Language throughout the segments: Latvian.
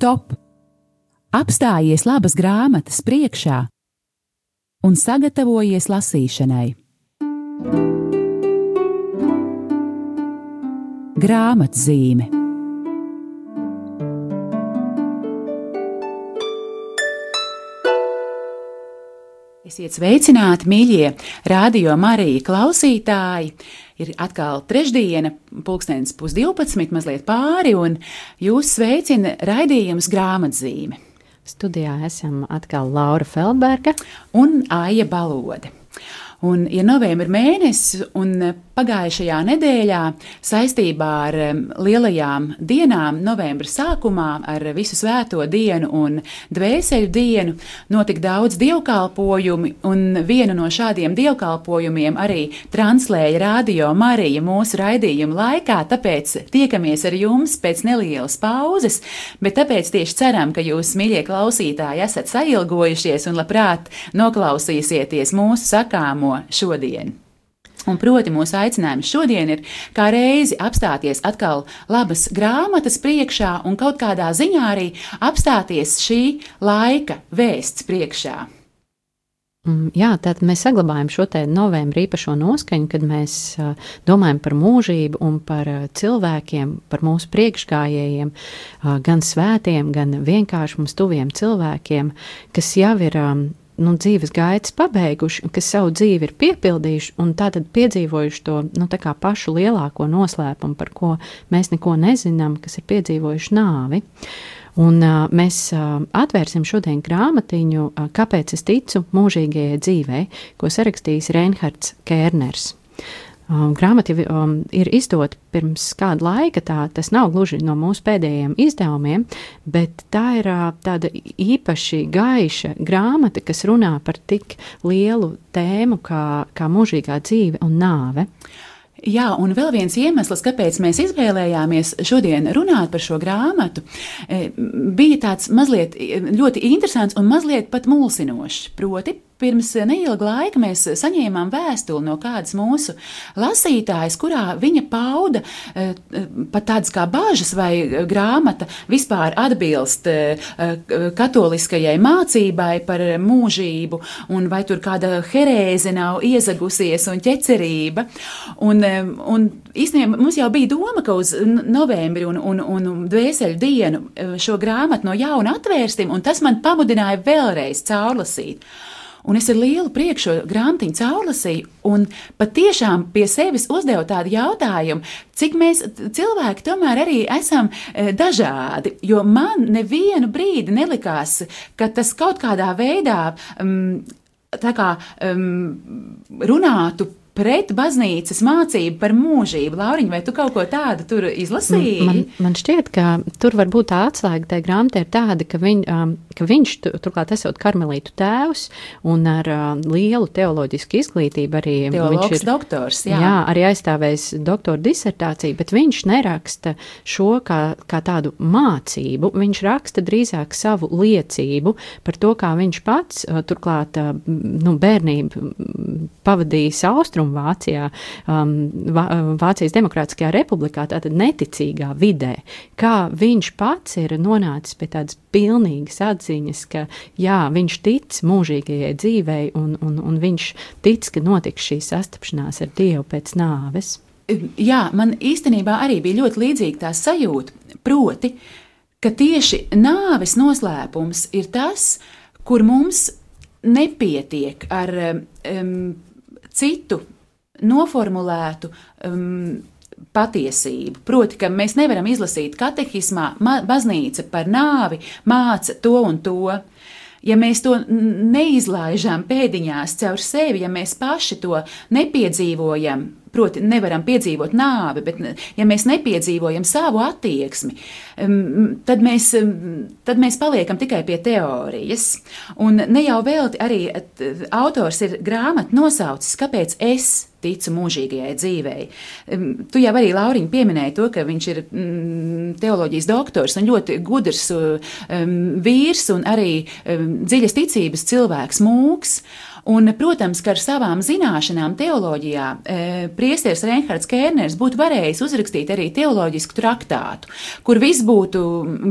stop! Apstājies labas grāmatas priekšā un sagatavojies lasīšanai. Grāmatzīme Esiet sveicināti, mīļie radio Marija klausītāji! Ir atkal trešdiena, pulkstenis pusdivpadsmit, mazliet pāri, un jūs sveicina raidījums grāmatzīme. Studijā esam atkal Laura Feldberga un Aija Balode. Un ir novembris mēnesis, un pagājušajā nedēļā saistībā ar lielajām dienām, novembra sākumā, ar visu svēto dienu un dvēseli dienu, notika daudz dievkalpojumu, un vienu no šādiem dievkalpojumiem arī translēja Radio Marija mūsu raidījuma laikā, tāpēc tiekamies ar jums pēc nelielas pauzes, bet tāpēc tieši ceram, ka jūs, mīļie klausītāji, esat sailgojušies un labprāt noklausīsieties mūsu sakāmo šodien. Un proti, mūsu aicinājums šodien ir kā reizi apstāties atkal labas grāmatas priekšā un kaut kādā ziņā arī apstāties šī laika vēsts priekšā. Mm, jā, tad mēs saglabājam šo te novembra īpašo noskaņu, kad mēs domājam par mūžību un par cilvēkiem, par mūsu priekšgājējiem, gan svētiem, gan vienkārši mums tuviem cilvēkiem, kas jau ir nu, dzīves gaitas pabeiguši, kas savu dzīvi ir piepildījuši un tātad piedzīvojuši to nu, pašu lielāko noslēpumu, par ko mēs neko nezinām, kas ir piedzīvojuši nāvi. Un, uh, mēs uh, atvērsim šodien grāmatiņu, uh, kāpēc es ticu mūžīgajai dzīvei, ko sarakstījis Reinhards Kērners. Um, grāmata um, ir izdota pirms kāda laika, tā tas nav gluži no mūsu pēdējiem izdevumiem, bet tā ir uh, tāda īpaši gaiša grāmata, kas runā par tik lielu tēmu kā, kā mūžīgā dzīve un nāve. Jā, un vēl viens iemesls, kāpēc mēs izvēlējāmies šodien runāt par šo grāmatu, e, bija tāds mazliet ļoti interesants un mazliet pat mulsinošs. Proti, Pirms neilga laika mēs saņēmām vēstuli no kādas mūsu lasītājas, kurā viņa pauda eh, pat tādas kā bāžas, vai grāmata vispār atbilst eh, katoliskajai mācībai par mūžību, un vai tur kāda herēze nav iezagusies un ķecerība. Un, eh, un īstenībā mums jau bija doma, ka uz novembri un, un, un dvēseli dienu šo grāmatu no jauna atvērsim, un tas man pamudināja vēlreiz caurlasīt. Un es ar lielu prieku šo grāmatiņu caurlasīju, un patiešām pie sevis uzdevu tādu jautājumu, cik mēs cilvēki tomēr arī esam e, dažādi. Jo man nevienu brīdi nelikās, ka tas kaut kādā veidā um, kā, um, runātu pret baznīcas mācību par mūžību. Lauriņ, vai tu kaut ko tādu tur izlasīji? Man, man šķiet, ka tur varbūt tā atslēga tajā grāmatā ir tāda, ka, viņ, um, ka viņš, turklāt esot karmelītu tēvs un ar uh, lielu teoloģisku izglītību arī. Teologs viņš ir doktors, jā. Jā, arī aizstāvējis doktora disertāciju, bet viņš neraksta šo kā, kā tādu mācību, viņš raksta drīzāk savu liecību par to, kā viņš pats, uh, turklāt, uh, nu, bērnību pavadījis austrumu Vācijā, um, Vācijas Demokrātiskajā republikā, tātad neticīgā vidē, kā viņš pats ir nonācis pie tādas pilnīgas atziņas, ka jā, viņš tic mūžīgajai dzīvei un, un, un viņš tic, ka notiks šī sastapšanās ar Dievu pēc nāves. Jā, man īstenībā arī bija ļoti līdzīga tā sajūta, proti, ka tieši nāves noslēpums ir tas, kur mums nepietiek ar um, citu noformulētu um, patiesību. Proti, ka mēs nevaram izlasīt katehismā, baznīca par nāvi māca to un to. Ja mēs to neizlaižam pēdiņās caur sevi, ja mēs paši to nepiedzīvojam, proti, nevaram piedzīvot nāvi, bet ja mēs nepiedzīvojam savu attieksmi, tad mēs, tad mēs paliekam tikai pie teorijas. Un ne jau velti arī autors ir grāmatu nosaucis, kāpēc es ticu mūžīgajai dzīvei. Tu jau arī, Lauriņ, pieminēji to, ka viņš ir mm, teoloģijas doktors un ļoti gudrs um, vīrs un arī um, dziļas ticības cilvēks mūks. Un, protams, ka ar savām zināšanām teoloģijā e, priesteris Reinhards Kērners būtu varējis uzrakstīt arī teoloģisku traktātu, kur viss būtu,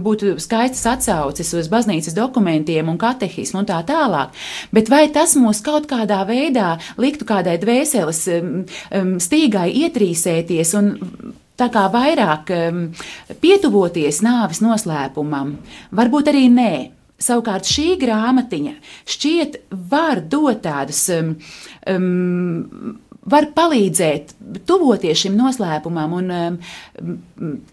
būtu skaistas atsauces uz baznīcas dokumentiem un katehismu un tā tālāk. Bet vai tas mūs kaut kādā veidā liktu kādai dvēseles stīgai ietrīsēties un tā kā vairāk pietuvoties nāves noslēpumam? Varbūt arī nē. Savukārt šī grāmatiņa šķiet var dot tādus, um, um, var palīdzēt tuvoties šim noslēpumam un um,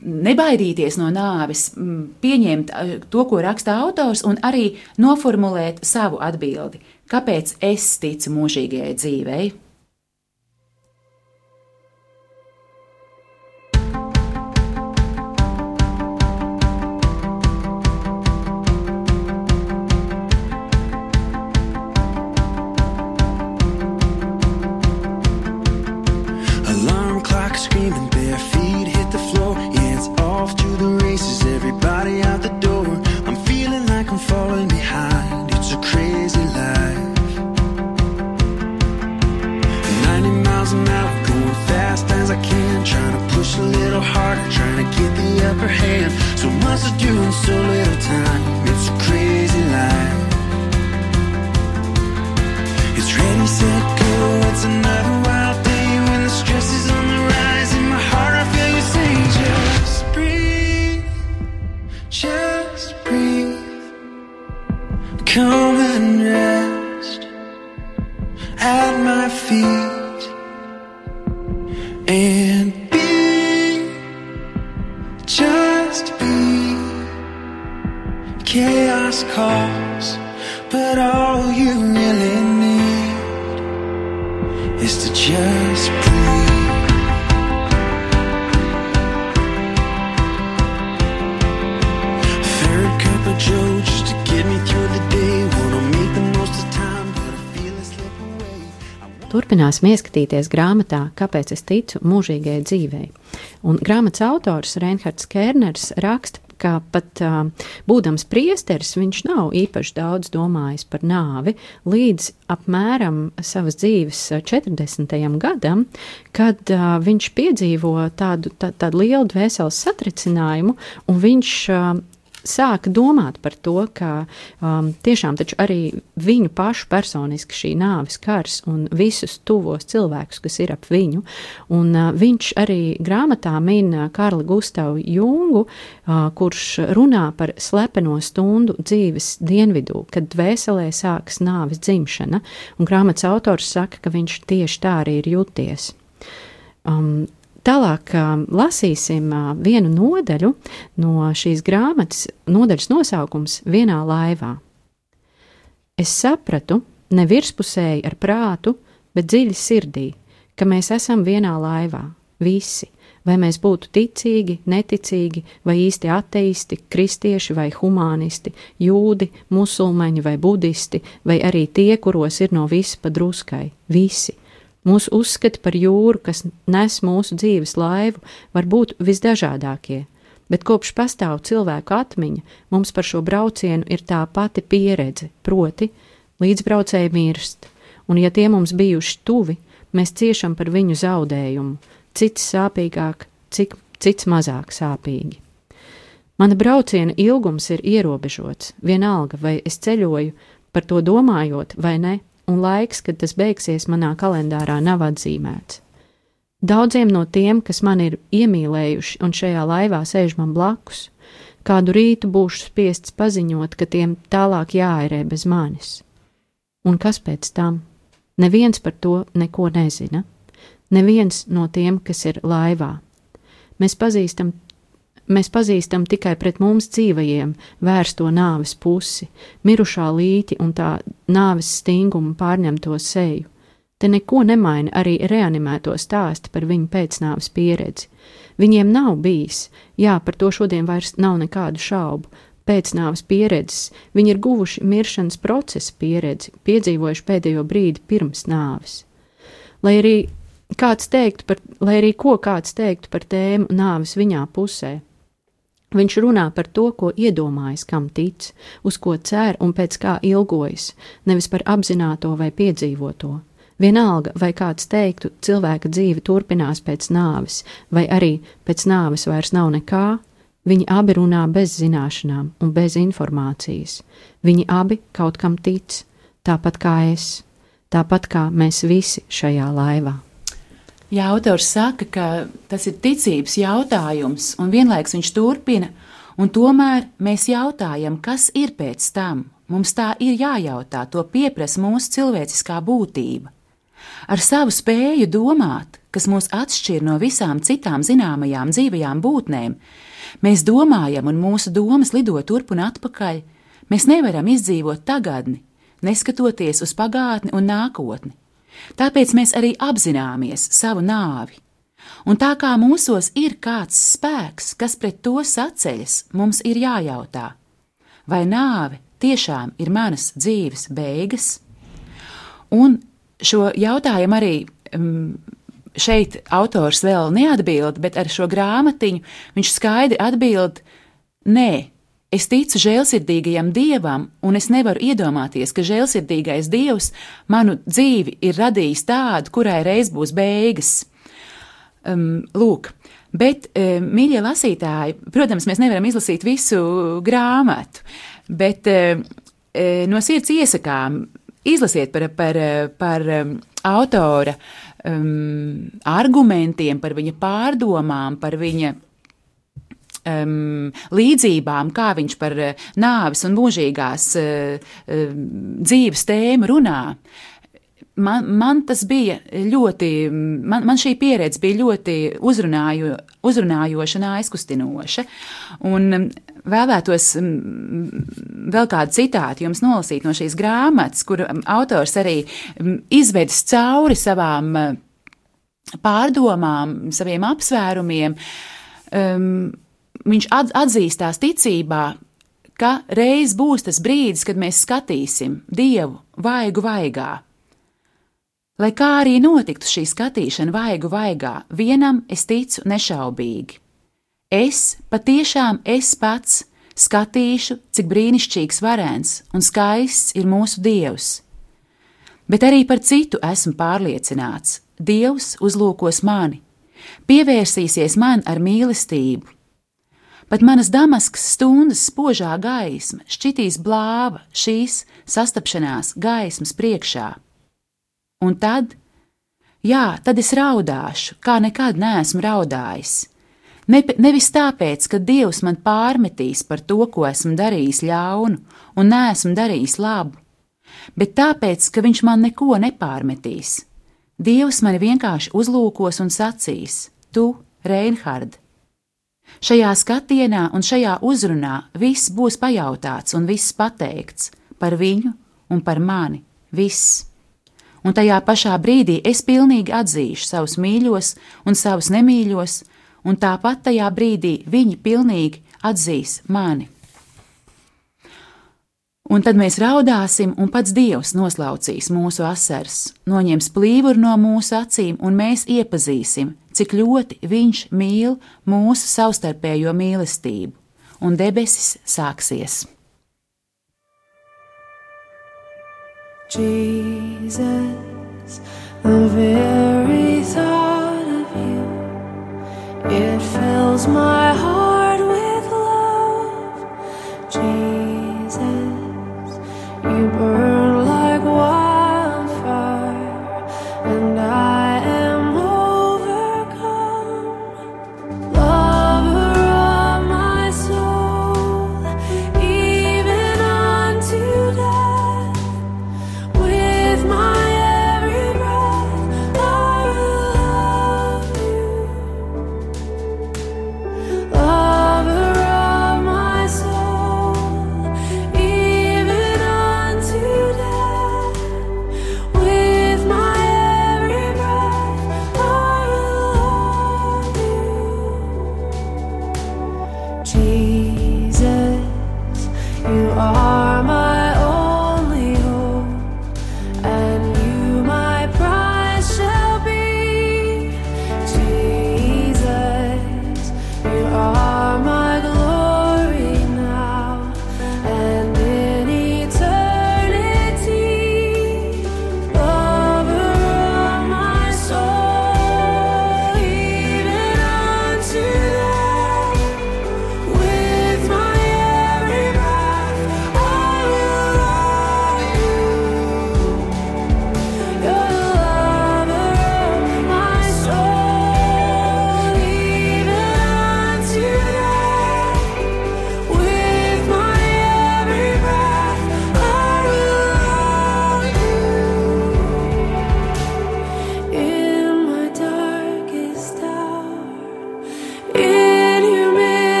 nebaidīties no nāves, um, pieņemt uh, to, ko raksta autors, un arī noformulēt savu atbildi. Kāpēc es ticu mūžīgajai dzīvei? Turpināsim ieskatīties grāmatā, kāpēc es ticu mūžīgajai dzīvei. Un grāmatas autors Reinhards Kerners raksta, ka pat uh, būdams priesteris, viņš nav īpaši daudz domājis par nāvi līdz apmēram savas dzīves 40. gadam, kad uh, viņš piedzīvo tādu, tā, tādu lielu dvēseles satricinājumu, un viņš uh, sāka domāt par to, ka um, tiešām arī viņu pašu personiski šī nāves kars un visus tuvos cilvēkus, kas ir ap viņu. Un, uh, viņš arī grāmatā min uh, Karla Gustavu Jungu, uh, kurš runā par slepeno stundu dzīves dienvidū, kad dvēselē sākas nāves dzimšana, un grāmatas autors saka, ka viņš tieši tā arī ir jūties. Um, Tālāk lasīsim vienu nodaļu no šīs grāmatas, nodaļas nosaukums Vienā laivā. Es sapratu, ne virspusēji ar prātu, bet dziļi sirdī, ka mēs esam vienā laivā, visi, vai mēs būtu ticīgi, neticīgi, vai īsti ateisti, kristieši vai humanisti, jūdi, musulmaņi vai budisti, vai arī tie, kuros ir no visa pa druskai, visi Mūsu uzskati par jūru, kas nes mūsu dzīves laivu, var būt visdažādākie, bet kopš pastāv cilvēku atmiņa, mums par šo braucienu ir tā pati pieredze, proti, līdzbraucēji mirst, un ja tie mums bijuši tuvi, mēs ciešam par viņu zaudējumu, cits sāpīgāk, cik, cits mazāk sāpīgi. Mana brauciena ilgums ir ierobežots, vienalga, vai es ceļoju par to domājot vai ne, un laiks, kad tas beigsies, manā kalendārā nav atzīmēts. Daudziem no tiem, kas man ir iemīlējuši un šajā laivā sēž man blakus, kādu rītu būšu spiests paziņot, ka tiem tālāk jāērē bez manis. Un kas pēc tam? Neviens par to neko nezina. Neviens no tiem, kas ir laivā. Mēs pazīstam mēs pazīstam tikai pret mums dzīvajiem vērsto nāves pusi, mirušā līķi un tā nāves stingumu pārņemto seju. Te neko nemaina arī reanimēto stāsti par viņu pēcnāves pieredzi. Viņiem nav bijis, jā, par to šodien vairs nav nekādu šaubu, pēcnāves pieredzes, viņi ir guvuši miršanas procesa pieredzi, piedzīvojuši pēdējo brīdi pirms nāves. Lai arī kāds teiktu par, lai arī ko kāds teiktu par tēmu nāves viņā pusē, Viņš runā par to, ko iedomājas, kam tic, uz ko cer un pēc kā ilgojas, nevis par apzināto vai piedzīvoto. Vienalga, vai kāds teiktu, cilvēka dzīve turpinās pēc nāves, vai arī pēc nāves vairs nav nekā, viņi abi runā bez zināšanām un bez informācijas. Viņi abi kaut kam tic, tāpat kā es, tāpat kā mēs visi šajā laivā. Jā, autors saka, ka tas ir ticības jautājums, un vienlaikus viņš turpina, un tomēr mēs jautājam, kas ir pēc tam. Mums tā ir jājautā, to pieprasa mūsu cilvēciskā būtība. Ar savu spēju domāt, kas mūs atšķir no visām citām zināmajām dzīvajām būtnēm, mēs domājam, un mūsu domas lido turp un atpakaļ. Mēs nevaram izdzīvot tagadni, neskatoties uz pagātni un nākotni. Tāpēc mēs arī apzināmies savu nāvi. Un tā kā mūsos ir kāds spēks, kas pret to saceļas, mums ir jājautā, vai nāve tiešām ir manas dzīves beigas? Un šo jautājumu arī um, šeit autors vēl neatbild, bet ar šo grāmatiņu viņš skaidri atbild: Nē, Es ticu žēlsirdīgajam dievam, un es nevaru iedomāties, ka žēlsirdīgais dievs manu dzīvi ir radījis tādu, kurai reiz būs beigas. Um, lūk, bet, um, mīļie lasītāji, protams, mēs nevaram izlasīt visu grāmatu, bet um, no sirds iesakām izlasiet par, par, par um, autora um, argumentiem, par viņa pārdomām, par viņa um, līdzībām, kā viņš par uh, nāves un mūžīgās uh, uh, dzīves tēmu runā. Man, man tas bija ļoti, man, man šī pieredze bija ļoti uzrunājo, uzrunājoša un aizkustinoša. Un vēlētos vēl kādu citātu jums nolasīt no šīs grāmatas, kur autors arī izvedis cauri savām pārdomām, saviem apsvērumiem. Um, viņš atzīstās ticībā, ka reiz būs tas brīdis, kad mēs skatīsim Dievu vaigu vaigā. Lai kā arī notiktu šī skatīšana vaigu vaigā, vienam es ticu nešaubīgi. Es patiešām es pats skatīšu, cik brīnišķīgs, varens un skaists ir mūsu Dievs. Bet arī par citu esmu pārliecināts. Dievs uzlūkos mani, pievērsīsies man ar mīlestību, Pat manas damaskas stundas spožā gaisma šķitīs blāva šīs sastapšanās gaismas priekšā. Un tad, jā, tad es raudāšu, kā nekad neesmu raudājis. Ne, nevis tāpēc, ka Dievs man pārmetīs par to, ko esmu darījis ļaunu un neesmu darījis labu, bet tāpēc, ka Viņš man neko nepārmetīs. Dievs mani vienkārši uzlūkos un sacīs: Tu, Reinhard, Šajā skatienā un šajā uzrunā viss būs pajautāts un viss pateikts par viņu un par mani. Viss. Un tajā pašā brīdī es pilnīgi atzīšu savus mīļos un savus nemīļos, un tāpat tajā brīdī viņi pilnīgi atzīs mani. Un tad mēs raudāsim, un pats Dievs noslaucīs mūsu asaras, noņems plīvuru no mūsu acīm, un mēs iepazīsim, cik ļoti Viņš mīl mūsu savstarpējo mīlestību, un debesis sāksies. Jesus, the very thought of you, it fills my heart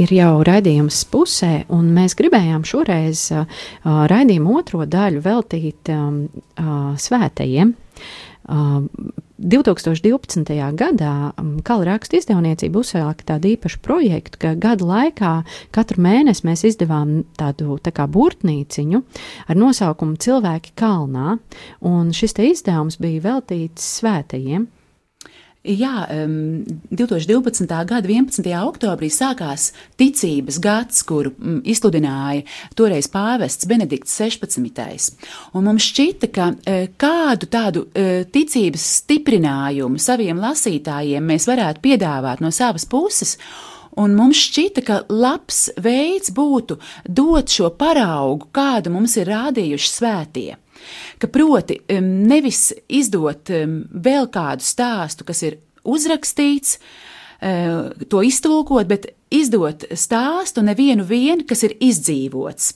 ir jau raidījums pusē, un mēs gribējām šoreiz uh, raidījumu otro daļu veltīt um, uh, svētajiem. Uh, 2012. gadā um, Kala rakstu izdevniecība uzsāka tādu īpašu projektu, ka gada laikā katru mēnesi mēs izdevām tādu tā kā burtnīciņu ar nosaukumu Cilvēki kalnā, un šis izdevums bija veltīts svētajiem. Jā, um, 2012. gada 11. oktobrī sākās ticības gads, kuru um, izsludināja toreiz pāvests Benedikts 16. Un mums šķita, ka uh, kādu tādu uh, ticības stiprinājumu saviem lasītājiem mēs varētu piedāvāt no savas puses. Un mums šķita, ka labs veids būtu dot šo paraugu, kādu mums ir rādījuši svētie ka proti nevis izdot vēl kādu stāstu, kas ir uzrakstīts, eh, to iztulkot, bet izdot stāstu nevienu vienu, kas ir izdzīvots.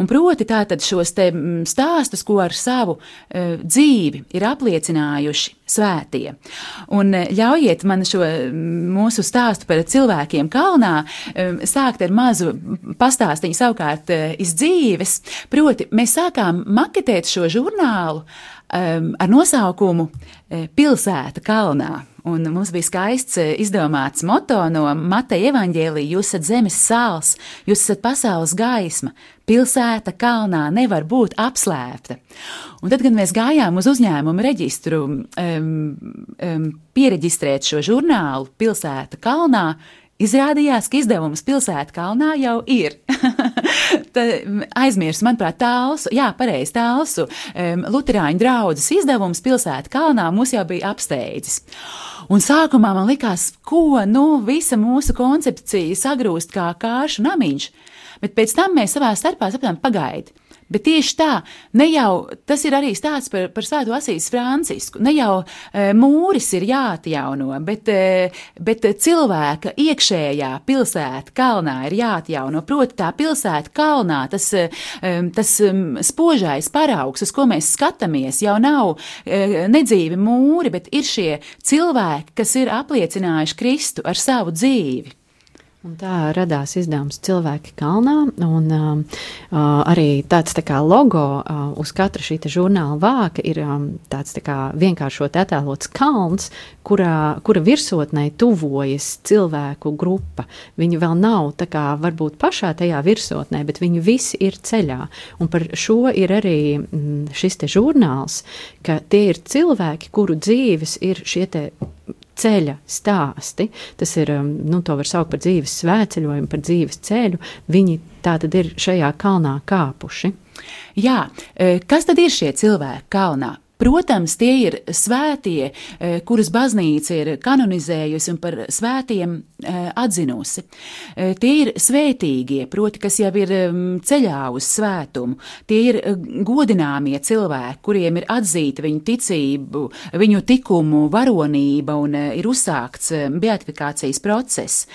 Un proti tātad šos te stāstus, ko ar savu uh, dzīvi ir apliecinājuši svētie. Un uh, ļaujiet man šo mm, mūsu stāstu par cilvēkiem kalnā um, sākt ar mazu pastāstīņu savukārt uh, iz dzīves. Proti, mēs sākām maketēt šo žurnālu um, ar nosaukumu Pilsēta kalnā. Un mums bija skaists eh, izdomāts moto no Mateja evaņģēlīja: Jūs esat zemes sāls, jūs esat pasaules gaisma, pilsēta kalnā nevar būt apslēpta. Un tad, kad mēs gājām uz uzņēmumu reģistru, um, um, pieregistrēt šo žurnālu Pilsēta kalnā, Izrādījās, ka izdevums pilsētā kalnā jau ir. Aizmirst, manuprāt, tālsu, jā, pareizi tālsu. Um, Lutāņu draugas izdevums pilsētā kalnā mūs jau bija apsteidzis. Un sākumā man likās, ko nu, visa mūsu koncepcija sagrūst kā kāršu namiņš, bet pēc tam mēs savā starpā sapratām, pagaidi. Bet tieši tā, ne jau tas ir arī stāsts par, par Svēto Asīs Francisku. Ne jau e, mūris ir jāatjauno, bet, e, bet cilvēka iekšējā pilsēta kalnā ir jāatjauno. Proti, tā pilsēta kalnā, tas, e, tas spožais paraugs, uz ko mēs skatāmies, jau nav e, nedzīvi mūri, bet ir šie cilvēki, kas ir apliecinājuši Kristu ar savu dzīvi. Un tā radās izdevums Cilvēki kalnā, un um, uh, arī tāds tā kā logo uh, uz katra šī žurnāla vāka ir um, tāds tā kā vienkāršot attēlots kalns, kurā, kura virsotnē tuvojas cilvēku grupa. Viņi vēl nav tā kā varbūt pašā tajā virsotnē, bet viņi visi ir ceļā. Un par šo ir arī mm, šis te žurnāls, ka tie ir cilvēki, kuru dzīves ir šie te ceļa stāsti. Tas ir, um, nu, to var saukt par dzīves svētceļojumu, par dzīves ceļu. Viņi tā tad ir šajā kalnā kāpuši. Jā, e, kas tad ir šie cilvēki kalnā? Protams, tie ir svētie, eh, kurus baznīca ir kanonizējusi un par svētiem eh, atzinusi. Eh, tie ir svētīgie, proti, kas jau ir mm, ceļā uz svētumu. Tie ir godināmie cilvēki, kuriem ir atzīta viņu ticību, viņu tikumu varonība un ir uzsākts beatifikācijas process.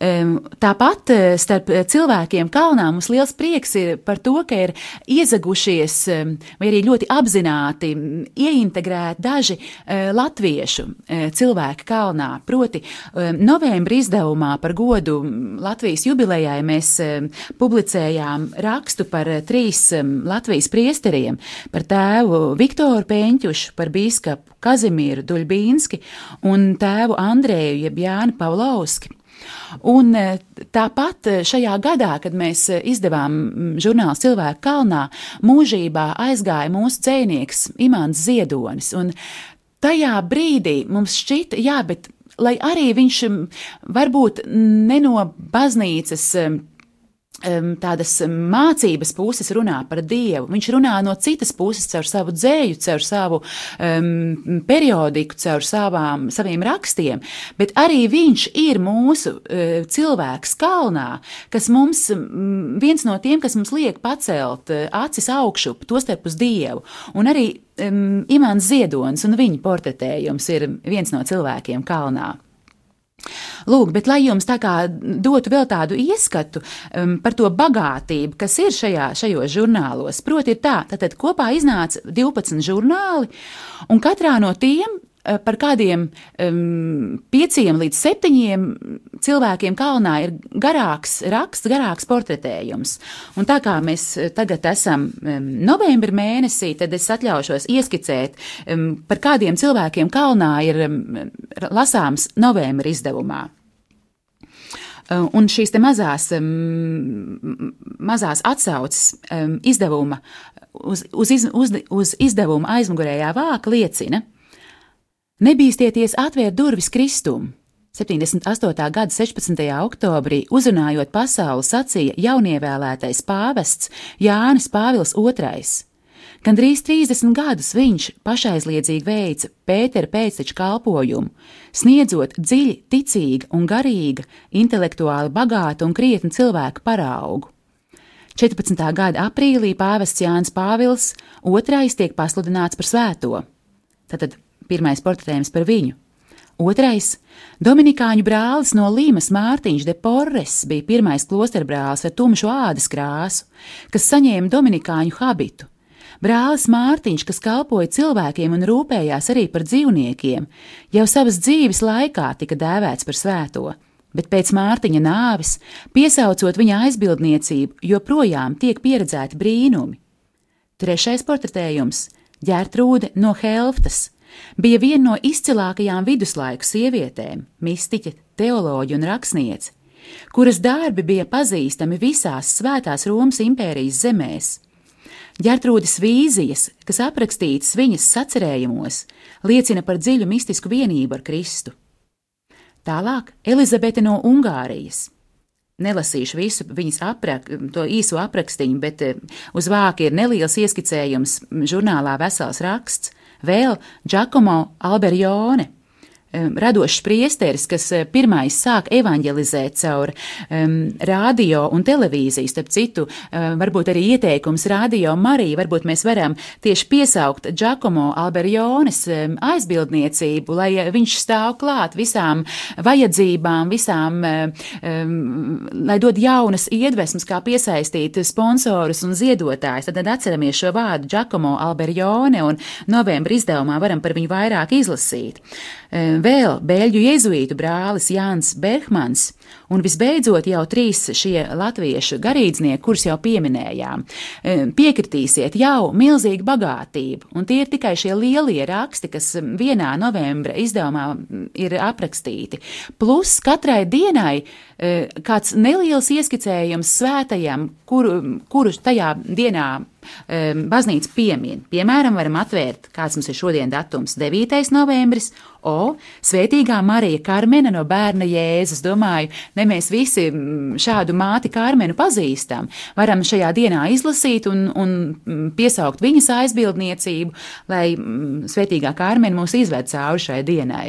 Tāpat starp cilvēkiem kalnā mums liels prieks ir par to, ka ir iezagušies vai arī ļoti apzināti ieintegrēti daži e, latviešu e, cilvēki kalnā. Proti, e, novembra izdevumā par godu Latvijas jubilejai mēs publicējām rakstu par trīs Latvijas priesteriem - par tēvu Viktoru Pēņķušu, par bīskapu Kazimieru Duļbīnski un tēvu Andrēju jeb Jāni Pavlovski. Un e, tāpat e, šajā gadā, kad mēs e, izdevām žurnālu Cilvēku kalnā, mūžībā aizgāja mūsu dzēnieks Imants Ziedonis. Un tajā brīdī mums šķita, jā, bet lai arī viņš varbūt ne no baznīcas tādas mācības puses runā par Dievu. Viņš runā no citas puses, caur savu dzēju, caur savu um, periodiku, caur savām, saviem rakstiem, bet arī viņš ir mūsu uh, cilvēks kalnā, kas mums, um, viens no tiem, kas mums liek pacelt uh, acis augšup, tostarp uz Dievu. Un arī um, Imants Ziedonis un viņa portretējums ir viens no cilvēkiem kalnā. Lūk, bet lai jums tā kā dotu vēl tādu ieskatu um, par to bagātību, kas ir šajā, šajos žurnālos, proti, ir tā, tad kopā iznāca 12 žurnāli, un katrā no tiem par kādiem um, pieciem līdz septiņiem cilvēkiem kalnā ir garāks raksts, garāks portretējums. Un tā kā mēs tagad esam um, novembra mēnesī, tad es atļaušos ieskicēt, um, par kādiem cilvēkiem kalnā ir um, lasāms novembra izdevumā. Un šīs mazās, mazās atsauces izdevuma uz, uz, uz, uz izdevuma aizmugurējā vāka liecina, nebīsties atvērt durvis Kristum. 78. gada 16. oktobrī uzrunājot pasauli sacīja jaunievēlētais pāvests Jānis Pāvils II. Gandrīz 30 gadus viņš pašaizliedzīgi veica Pētera pēcteču kalpojumu, sniedzot dziļi ticīga un garīga, intelektuāli bagāta un krietna cilvēka paraugu. 14. gada aprīlī pāvests Jānis Pāvils II tiek pasludināts par svēto. Tātad pirmais portretējums par viņu. Otrais - Dominikāņu brālis no Līmas Mārtiņš de Porres bija pirmais klosterbrālis ar tumšu ādas krāsu, kas saņēma Dominikāņu habitu. Brālis Mārtiņš, kas kalpoja cilvēkiem un rūpējās arī par dzīvniekiem, jau savas dzīves laikā tika dēvēts par svēto bet pēc Mārtiņa nāves, piesaucot viņa aizbildniecību, joprojām tiek pieredzēti brīnumi. Trešais portretējums - Ģērtrūde no Helftas. Bija viena no izcilākajām viduslaiku sievietēm, mistiķe, teoloģija un rakstniece, kuras darbi bija pazīstami visās Svētās Romas impērijas zemēs. Ģertrūdas vīzijas, kas aprakstītas viņas sacerējumos, liecina par dziļu mistisku vienību ar Kristu. Tālāk Elizabete no Ungārijas. Nelasīšu visu viņas aprak, to īso aprakstīnu, bet eh, uz vāka ir neliels ieskicējums žurnālā Vesels raksts. Vēl Giacomo Alberjone radošs priesteris, kas eh, pirmais sāk evanģelizēt caur um, radio un televīziju. Starp citu, um, varbūt arī ieteikums radio Marija, varbūt mēs varam tieši piesaukt Giacomo Alberjones um, aizbildniecību, lai viņš stāv klāt visām vajadzībām, visām, um, lai dod jaunas iedvesmas, kā piesaistīt sponsorus un ziedotājus. Tad, tad atceramies šo vārdu Giacomo Alberjone un novembra izdevumā varam par viņu vairāk izlasīt vēl beļģu jēzuītu brālis Jānis Bergmans, un visbeidzot jau trīs šie latviešu garīdznieki, kurus jau pieminējām. Piekritīsiet, jau milzīga bagātība, un tie ir tikai šie lielie raksti, kas vienā novembra izdevumā ir aprakstīti. Plus katrai dienai kāds neliels ieskicējums svētajam, kuru, kuru tajā dienā baznīca piemin. Piemēram, varam atvērt, kāds mums ir šodien datums - 9. novembris, O, Svētīgā Marija Karmena no bērna Jēzus. Domāju, ne mēs visi šādu māti Karmenu pazīstam. Varam šajā dienā izlasīt un, un piesaukt viņas aizbildniecību, lai Svētīgā Karmena mūs izved cauri šai dienai.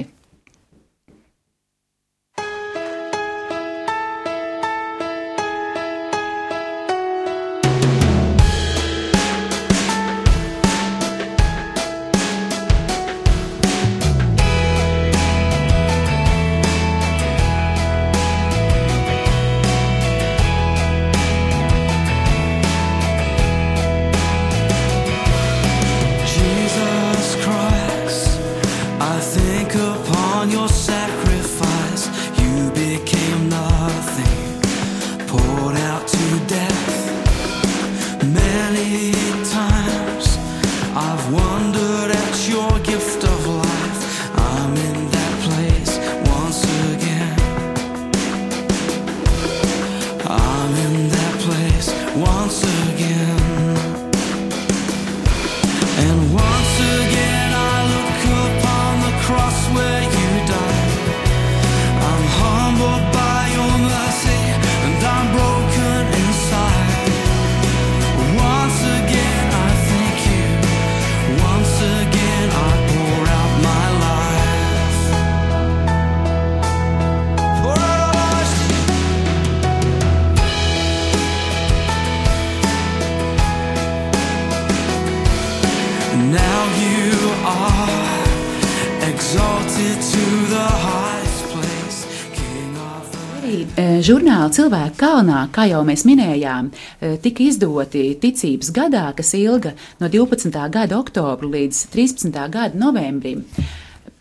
once again. Žurnāla Cilvēka kalnā, kā jau mēs minējām, e, tika izdoti ticības gadā, kas ilga no 12. gada oktobra līdz 13. gada novembrim.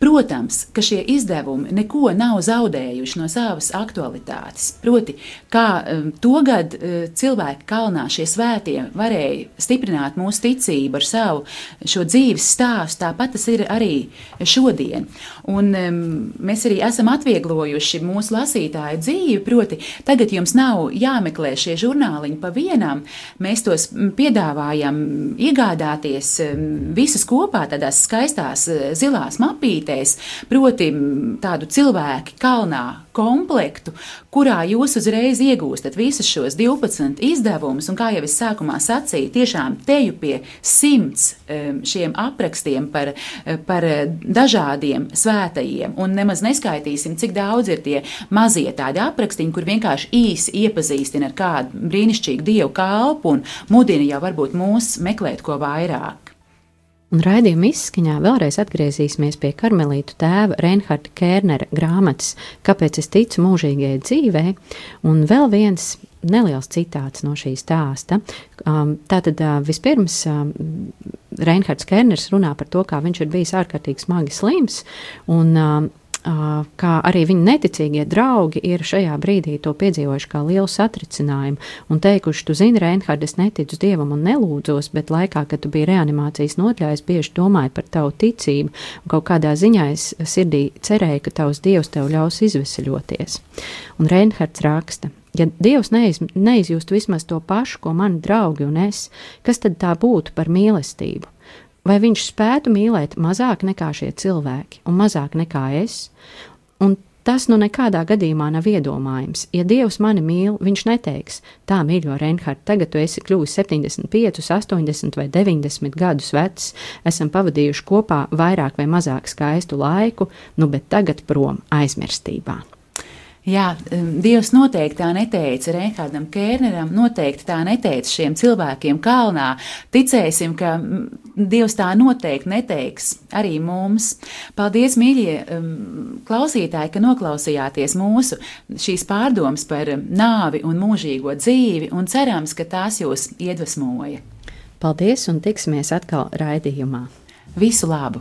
Protams, ka šie izdevumi neko nav zaudējuši no savas aktualitātes. Proti, kā um, togad uh, cilvēki kalnā šie svētie varēja stiprināt mūsu ticību ar savu šo dzīves stāstu, tāpat tas ir arī šodien. Un um, mēs arī esam atvieglojuši mūsu lasītāju dzīvi, proti, tagad jums nav jāmeklē šie žurnāliņi pa vienam, mēs tos piedāvājam iegādāties visas kopā tādās skaistās zilās mapītēs, proti tādu cilvēku kalnā komplektu, kurā jūs uzreiz iegūstat visus šos 12 izdevumus, un kā jau es sākumā sacīju, tiešām teju pie simts šiem aprakstiem par, par dažādiem svētajiem, un nemaz neskaitīsim, cik daudz ir tie mazie tādi aprakstiņi, kur vienkārši īsi iepazīstina ar kādu brīnišķīgu dievu kalpu un mudina jau varbūt mūs meklēt ko vairāk. Un raidījuma izskaņā vēlreiz atgriezīsimies pie karmelītu tēva Reinharda Kērnera grāmatas Kāpēc es ticu mūžīgajai dzīvē, un vēl viens neliels citāts no šīs stāsta. Um, tātad uh, vispirms um, Reinhards Kerners runā par to, kā viņš ir bijis ārkārtīgi smagi slims, un um, kā arī viņa neticīgie draugi ir šajā brīdī to piedzīvojuši kā lielu satricinājumu un teikuši, tu zini, Reinhard, es neticu dievam un nelūdzos, bet laikā, kad tu biji reanimācijas notļājis, bieži domāju par tavu ticību un kaut kādā ziņā es sirdī cerēju, ka tavs dievs tev ļaus izveseļoties. Un Reinhards raksta. Ja Dievs neiz, neizjust vismaz to pašu, ko mani draugi un es, kas tad tā būtu par mīlestību? Vai viņš spētu mīlēt mazāk nekā šie cilvēki un mazāk nekā es? Un tas nu nekādā gadījumā nav iedomājams. Ja Dievs mani mīl, viņš neteiks, tā mīļo Reinhardt, tagad tu esi kļuvis 75, 80 vai 90 gadus vecs, esam pavadījuši kopā vairāk vai mazāk skaistu laiku, nu bet tagad prom aizmirstībā. Jā, Dievs noteikti tā neteica Reinhardam Kērneram, noteikti tā neteica šiem cilvēkiem kalnā. Ticēsim, ka Dievs tā noteikti neteiks arī mums. Paldies, mīļie klausītāji, ka noklausījāties mūsu šīs pārdomas par nāvi un mūžīgo dzīvi, un cerams, ka tās jūs iedvesmoja. Paldies, un tiksimies atkal raidījumā. Visu labu!